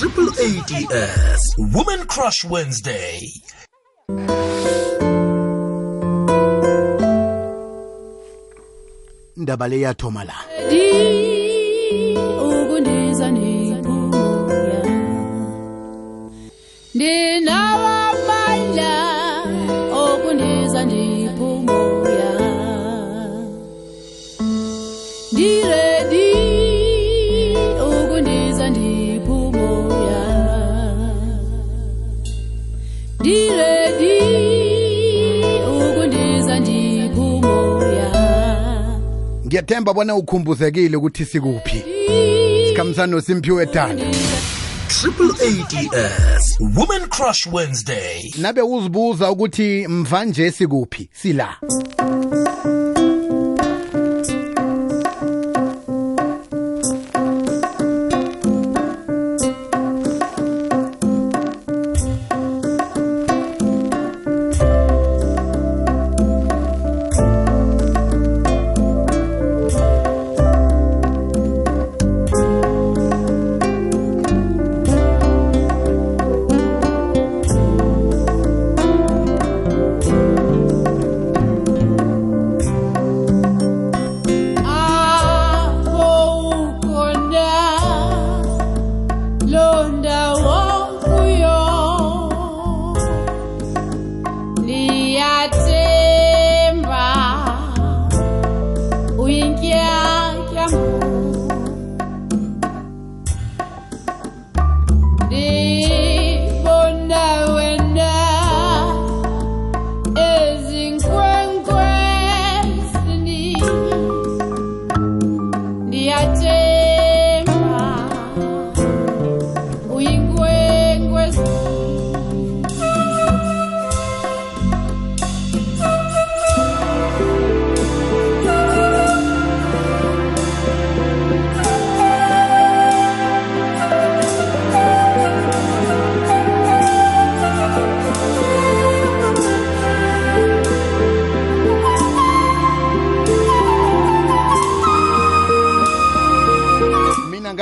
Triple ADS Woman Crush Wednesday. indaba le yathoma la ukundiza ndiredi ukundiza ndiphumoya ngiyathemba bona ukhumbuzekile ukuthi sikuphi. Sikhambisana nosimphiwe tanda Triple ADS Woman Crush Wednesday. nabe uzibuza ukuthi mvanje sikuphi? Sila.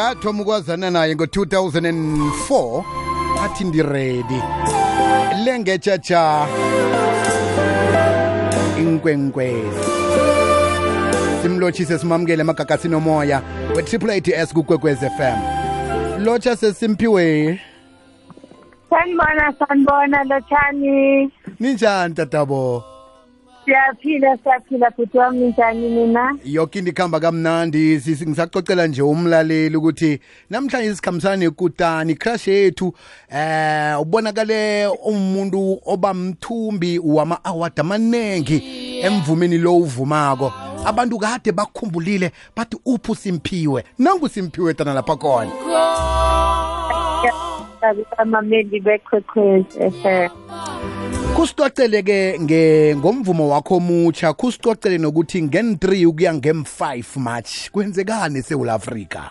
Ngathoma ukwazana naye ngo-2004 athi ndiredi lengetshatsha inkwenkwezi simlotshise simamukele emagagasini omoya we-triple ats kukwekwez fm lotsha sesimphiwe sanibona sanibona lotshani ninjani tatabo siyaphila siyaphila bhuti wami ninjani nina yoke into ikuhamba kamnandi ngisacocela nje umlaleli ukuthi namhlanje sikhambisana nekutani crush yethu eh ubonakale umuntu oba mthumbi wama-award amaningi emvumeni lo uvumako. Abantu kade bakhumbulile bathi uphi usimphiwe nangu simphiwe tana lapha khona. Abamameli bekwekwezi FM kusicocele-ke nge ngomvumo wakho omutsha kusicocele nokuthi ngen-3 ukuya ngem-5 march kwenzekani esewula afrika?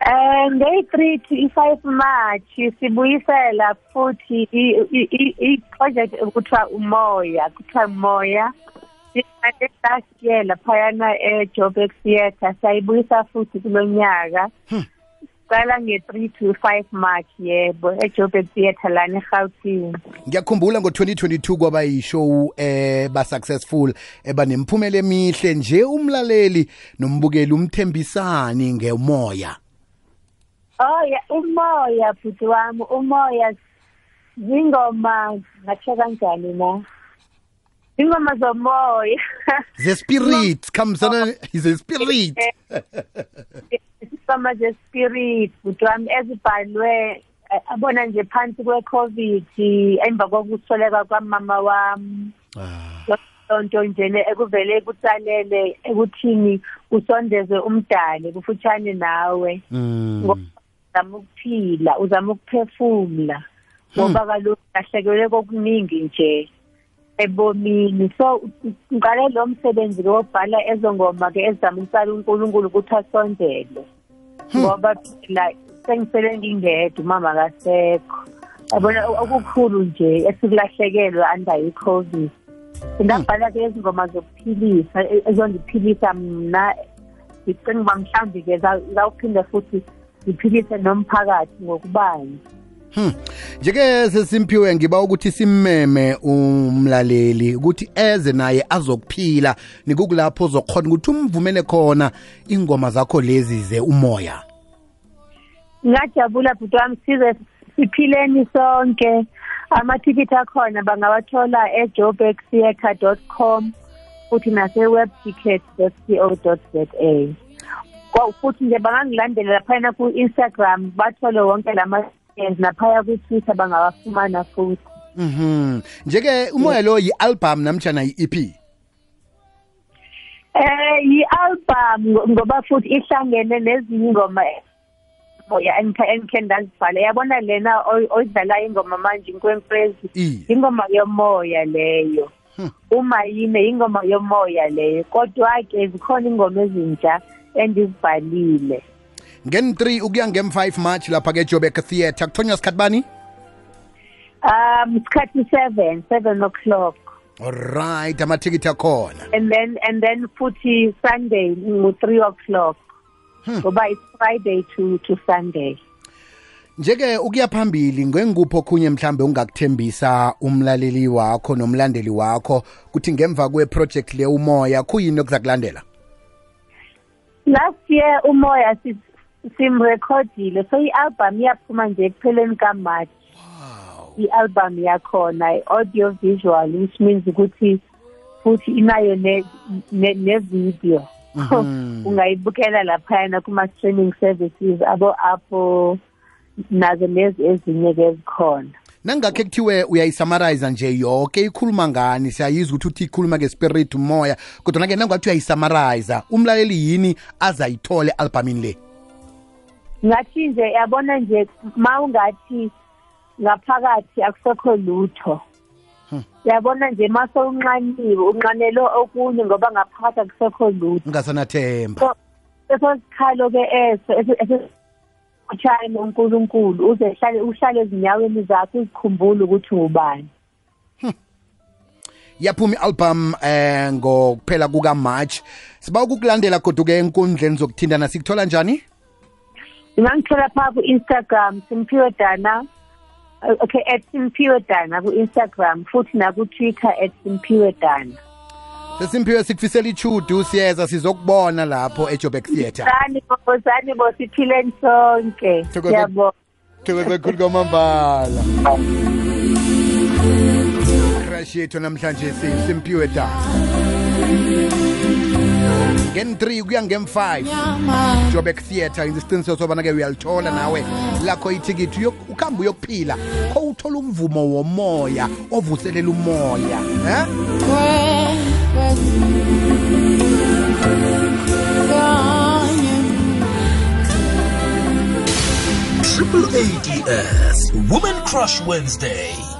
Eh ngeyi-three to i-five march sibuyisela futhi i- i- i- i-project kuthiwa umoya kuthiwa umoya siqale last year laphayana ejoburg theatre sayibuyisa futhi kulo nyaka. Siqala nge-three to five march yebo ejoburg theatre lana egautini ngiyakhumbula ngo-2022 kwaba yishow eh ba-successful eba nemiphumela emihle nje umlaleli nombukeli umthembisani ngemoya. Oh ya umoya bhuti wami umoya zingoma ngatsho kanjani na? Ingoma zomoya. Ze-spirit khambisana ze-spirit ingoma ze-spirit bhuti wami ezibhalwe eh, abona nje phansi kwe-covid emva kokusweleka kwamama wami. Lonto nje le ekuvele kutsalele ekuthini usondeze umdali kufutshane nawe. Mm. uzama ukuphila uzama ukuphefumula ngoba kaloku lahlekelwe kokuningi nje ebomini. So ngiqale lo msebenzi ke wobhala ezo ngoma ke ezizama ukusala uNkulunkulu ukuthi asondele. Ngoba phela sengisele ngingedwa umama akasekho. Yabona okukhulu nje esikulahlekelwe under i-covid ngabhala ke izingoma zokuphilisa e- ezondiphilisa mna. Ndicinga uba mhlawumbi ke zawuphinde futhi ziphilise nomphakathi ngokubanzi Hmm. Njeke sesimphiwe ngiba ukuthi simmeme umlaleli ukuthi eze naye azokuphila nikukulapho zokhona ukuthi umvumele khona ingoma zakho lezi ze umoya. ngajabula bhuti wami size siphileni sonke amathikithi akhona bangawathola ejobextheatre.com futhi nase-webticket.co.za Kwa- futhi nje bangangilandela laphayana ku-instagram bathole wonke lama naphaya ku-twitter bangawafumana futhi Mhm. Njeke umoya lo yi-album namtjana yi-EP. Eh yi-album ngo- ngoba futhi ihlangene nezinye ingoma moya engikhe engikhe ndazibhala yabona lena oy- oyidlalayo ingoma manje inkwenkwezi I. ingoma yomoya leyo uma yine ingoma yomoya leyo kodwa ke zikhona ingoma ezintsha endizibhalile Ngen 3 ukuya ngem 5 March lapha ke Joburg Theatre kuthonywa sikhathi bani? um isikhathi 7 7 o'clock Alright amathikithi akhona. and then and then futhi sunday ngo-3 o'clock ngoba it's friday to to sunday Njeke ukuya phambili ngengikupho khunye mhlambe ungakuthembisa umlaleli wakho nomlandeli wakho kuthi ngemva kweproject le umoya kuyini okuzakulandela? last year umoya si- simrekhodile. So i-album iyaphuma nje ekupheleni kamarch i-album yakhona i-audio visual which means ukuthi futhi inayo ne- ne- ne-video. Ungayibukela laphayana kuma-streaming services abo-apple nazo lezi ezinye-ke ezikhona. Nangakhe kuthiwe uyayisummarize nje yonke ikhuluma ngani? Siyayizwa ukuthi uthi ikhuluma ngespirit umoya kodwa ke nangathi uyayisummarize umlaleli yini azayithole albumini le? Ngathi nje yabona nje ma ungathi ngaphakathi akusekho lutho. Yabona nje ma sowunxaniwe unxanele okunye ngoba ngaphakathi akusekho lutho. Ungasanathemba. So eso sikhalo-ke eso utshaye nonkulunkulu uze uhlale uhlale ezinyaweni zakho uzikhumbule ukuthi ungubani. Yaphuma i-album eh ngokuphela kukamarch siba ukukulandela kodwa-ke enkundleni zokuthintana sikuthola njani? Ungangithola phaa ku-instagram simphiwe dana uh, okay at simphiwe dana ku-instagram futhi nakutwitter at simphiwe dana. Sesimphiwe sikufisela ichudu siyeza sizokubona lapho ejoburg theatre sani bo sani bo siphileni sonke. Thokoza- siyabonga thokoze khulu kwamambala. Crash yethu namhlanje si- simphiwe da ngen-3 kuya ngem-5 joburg theatre isiqiniseko sobana-ke uyalithola nawe lakho ithikithi ukuhambe uyokuphila kho uthola umvumo womoya ovuselela umoya? Triple ADS Woman Crush Wednesday.